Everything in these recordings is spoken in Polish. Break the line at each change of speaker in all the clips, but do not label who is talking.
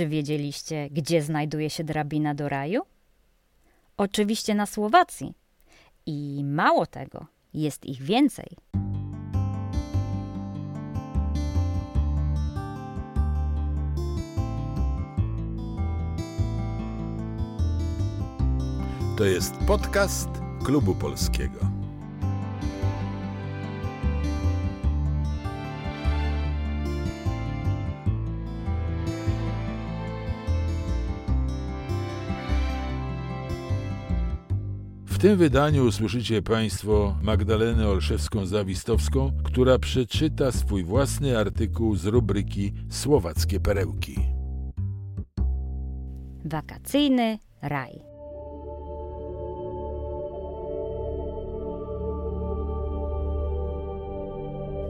czy wiedzieliście, gdzie znajduje się drabina do raju? Oczywiście na Słowacji. I mało tego, jest ich więcej.
To jest podcast Klubu Polskiego. Tym wydaniu usłyszycie Państwo Magdalenę Olszewską-Zawistowską, która przeczyta swój własny artykuł z rubryki Słowackie Perełki.
Wakacyjny raj.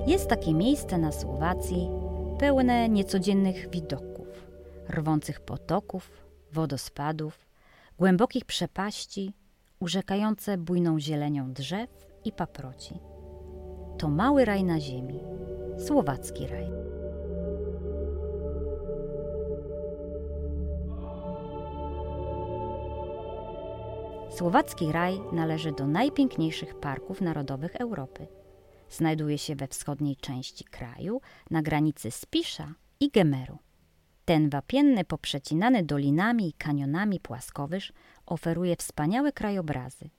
Jest takie miejsce na Słowacji pełne niecodziennych widoków, rwących potoków, wodospadów, głębokich przepaści, urzekające bujną zielenią drzew i paproci. To mały raj na ziemi, słowacki raj. Słowacki raj należy do najpiękniejszych parków narodowych Europy. Znajduje się we wschodniej części kraju, na granicy Spisza i Gemeru. Ten wapienny, poprzecinany dolinami i kanionami płaskowyż oferuje wspaniałe krajobrazy,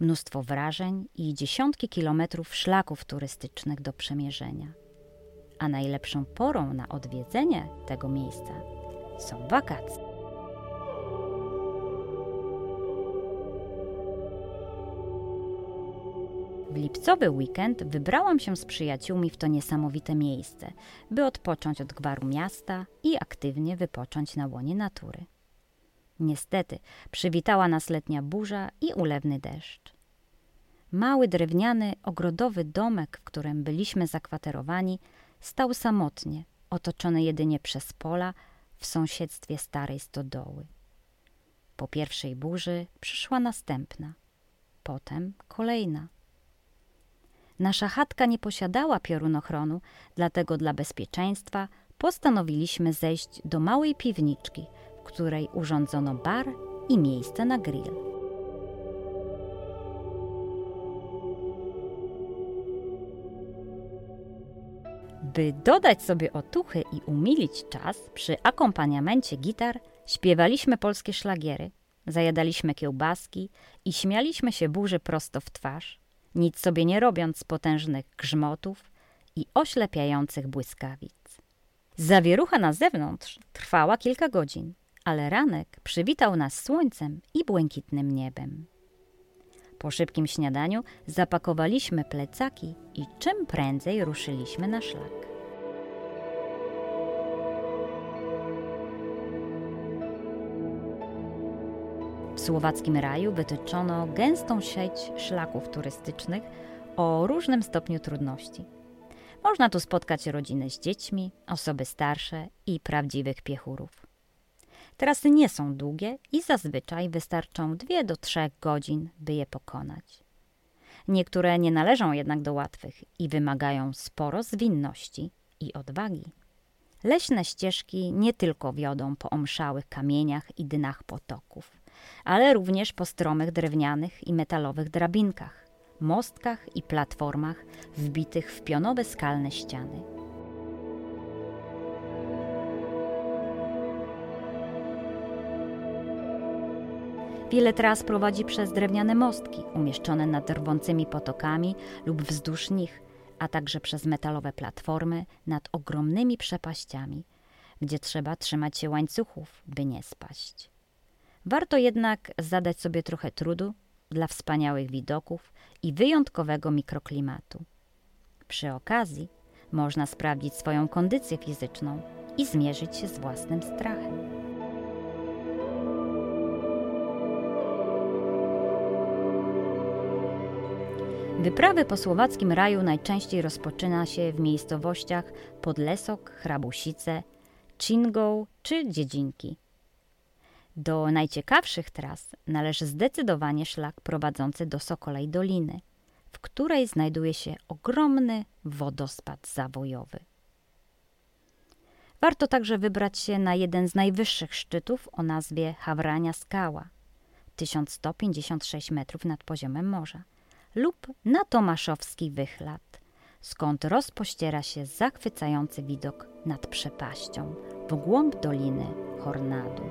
mnóstwo wrażeń i dziesiątki kilometrów szlaków turystycznych do przemierzenia. A najlepszą porą na odwiedzenie tego miejsca są wakacje. W lipcowy weekend wybrałam się z przyjaciółmi w to niesamowite miejsce, by odpocząć od gwaru miasta i aktywnie wypocząć na łonie natury. Niestety przywitała nas letnia burza i ulewny deszcz. Mały drewniany, ogrodowy domek, w którym byliśmy zakwaterowani, stał samotnie, otoczony jedynie przez pola w sąsiedztwie starej stodoły. Po pierwszej burzy przyszła następna, potem kolejna. Nasza chatka nie posiadała piorunochronu, dlatego dla bezpieczeństwa postanowiliśmy zejść do małej piwniczki, w której urządzono bar i miejsce na grill. By dodać sobie otuchy i umilić czas, przy akompaniamencie gitar śpiewaliśmy polskie szlagiery, zajadaliśmy kiełbaski i śmialiśmy się burzy prosto w twarz, nic sobie nie robiąc z potężnych grzmotów i oślepiających błyskawic. Zawierucha na zewnątrz trwała kilka godzin, ale ranek przywitał nas słońcem i błękitnym niebem. Po szybkim śniadaniu zapakowaliśmy plecaki i czym prędzej ruszyliśmy na szlak. W słowackim raju wytyczono gęstą sieć szlaków turystycznych o różnym stopniu trudności. Można tu spotkać rodziny z dziećmi, osoby starsze i prawdziwych piechurów. Trasy nie są długie i zazwyczaj wystarczą 2 do 3 godzin, by je pokonać. Niektóre nie należą jednak do łatwych i wymagają sporo zwinności i odwagi. Leśne ścieżki nie tylko wiodą po omszałych kamieniach i dynach potoków, ale również po stromych drewnianych i metalowych drabinkach, mostkach i platformach wbitych w pionowe skalne ściany. Wiele tras prowadzi przez drewniane mostki umieszczone nad rwącymi potokami lub wzdłuż nich, a także przez metalowe platformy nad ogromnymi przepaściami, gdzie trzeba trzymać się łańcuchów, by nie spaść. Warto jednak zadać sobie trochę trudu dla wspaniałych widoków i wyjątkowego mikroklimatu. Przy okazji można sprawdzić swoją kondycję fizyczną i zmierzyć się z własnym strachem. Wyprawy po słowackim raju najczęściej rozpoczyna się w miejscowościach Podlesok, Hrabusice, Czingą czy Dziedzinki. Do najciekawszych tras należy zdecydowanie szlak prowadzący do Sokolej Doliny, w której znajduje się ogromny wodospad zawojowy. Warto także wybrać się na jeden z najwyższych szczytów o nazwie Hawrania Skała 1156 metrów nad poziomem morza lub na Tomaszowski Wychlat, skąd rozpościera się zachwycający widok nad przepaścią w głąb doliny Hornadu.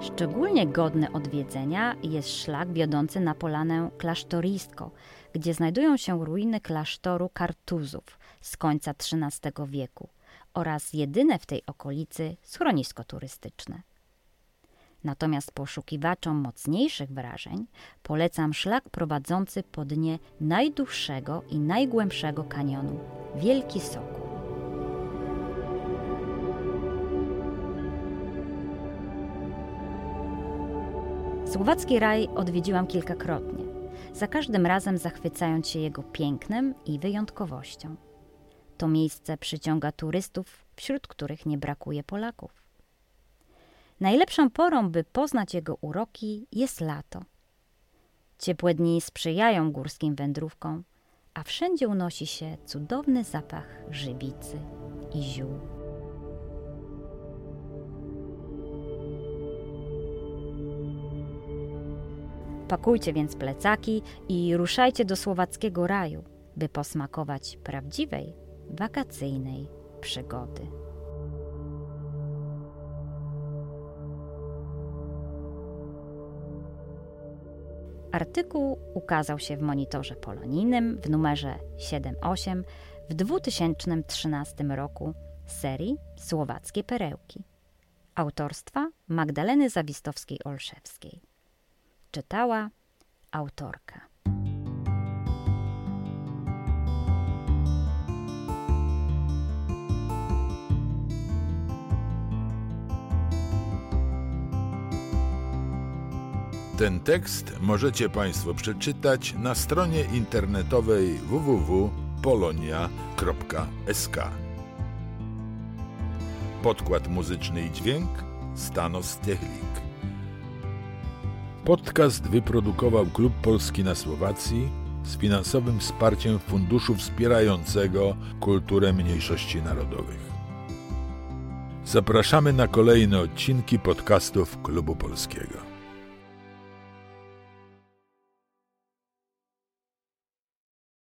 Szczególnie godny odwiedzenia jest szlak wiodący na polanę klasztorisko, gdzie znajdują się ruiny klasztoru Kartuzów z końca XIII wieku oraz jedyne w tej okolicy schronisko turystyczne. Natomiast poszukiwaczom mocniejszych wrażeń polecam szlak prowadzący po dnie najdłuższego i najgłębszego kanionu Wielki Sokół. Słowacki raj odwiedziłam kilkakrotnie, za każdym razem zachwycając się jego pięknem i wyjątkowością. To miejsce przyciąga turystów, wśród których nie brakuje Polaków. Najlepszą porą, by poznać jego uroki, jest lato. Ciepłe dni sprzyjają górskim wędrówkom, a wszędzie unosi się cudowny zapach żywicy i ziół. Pakujcie więc plecaki i ruszajcie do słowackiego raju, by posmakować prawdziwej, wakacyjnej przygody. Artykuł ukazał się w monitorze polonijnym w numerze 7.8 w 2013 roku serii Słowackie Perełki autorstwa Magdaleny Zawistowskiej-Olszewskiej. Czytała autorka.
Ten tekst możecie Państwo przeczytać na stronie internetowej www.polonia.sk. Podkład muzyczny i dźwięk Stanos Technik. Podcast wyprodukował Klub Polski na Słowacji z finansowym wsparciem Funduszu Wspierającego Kulturę Mniejszości Narodowych. Zapraszamy na kolejne odcinki podcastów Klubu Polskiego.